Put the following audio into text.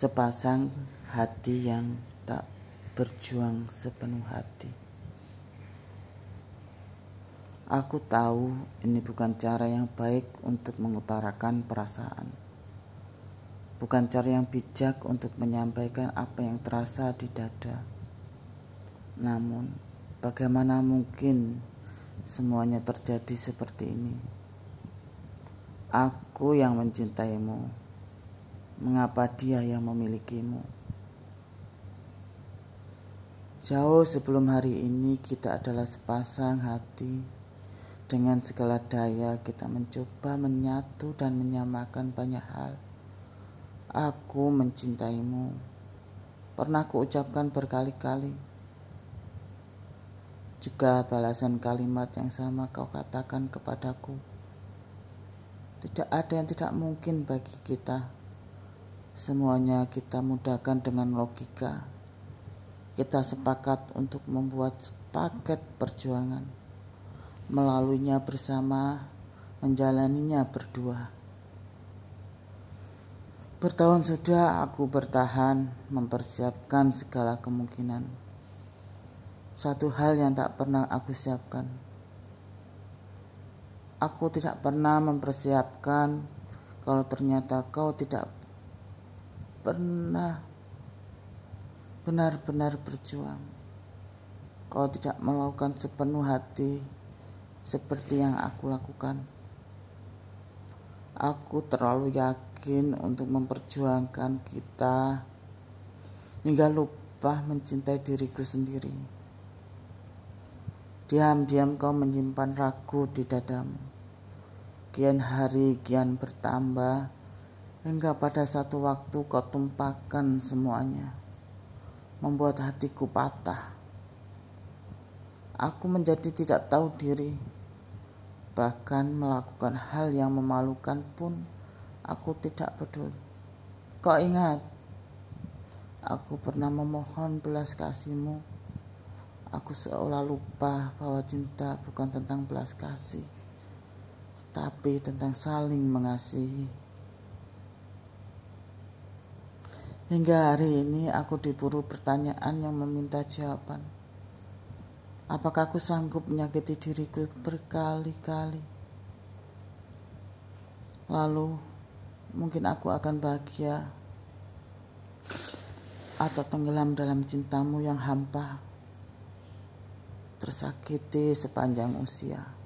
Sepasang hati yang tak berjuang sepenuh hati. Aku tahu ini bukan cara yang baik untuk mengutarakan perasaan. Bukan cara yang bijak untuk menyampaikan apa yang terasa di dada. Namun, bagaimana mungkin semuanya terjadi seperti ini? Aku yang mencintaimu mengapa dia yang memilikimu. Jauh sebelum hari ini kita adalah sepasang hati dengan segala daya kita mencoba menyatu dan menyamakan banyak hal. Aku mencintaimu. Pernah kuucapkan berkali-kali. Juga balasan kalimat yang sama kau katakan kepadaku. Tidak ada yang tidak mungkin bagi kita Semuanya kita mudahkan dengan logika. Kita sepakat untuk membuat paket perjuangan. Melaluinya bersama, menjalaninya berdua. Bertahun sudah aku bertahan mempersiapkan segala kemungkinan. Satu hal yang tak pernah aku siapkan. Aku tidak pernah mempersiapkan kalau ternyata kau tidak pernah benar-benar berjuang. Kau tidak melakukan sepenuh hati seperti yang aku lakukan. Aku terlalu yakin untuk memperjuangkan kita hingga lupa mencintai diriku sendiri. Diam-diam kau menyimpan ragu di dadamu. Kian hari kian bertambah hingga pada satu waktu kau tumpahkan semuanya, membuat hatiku patah. Aku menjadi tidak tahu diri, bahkan melakukan hal yang memalukan pun aku tidak peduli. Kau ingat, aku pernah memohon belas kasihmu. Aku seolah lupa bahwa cinta bukan tentang belas kasih, tetapi tentang saling mengasihi. Hingga hari ini aku diburu pertanyaan yang meminta jawaban. Apakah aku sanggup menyakiti diriku berkali-kali? Lalu mungkin aku akan bahagia atau tenggelam dalam cintamu yang hampa, tersakiti sepanjang usia.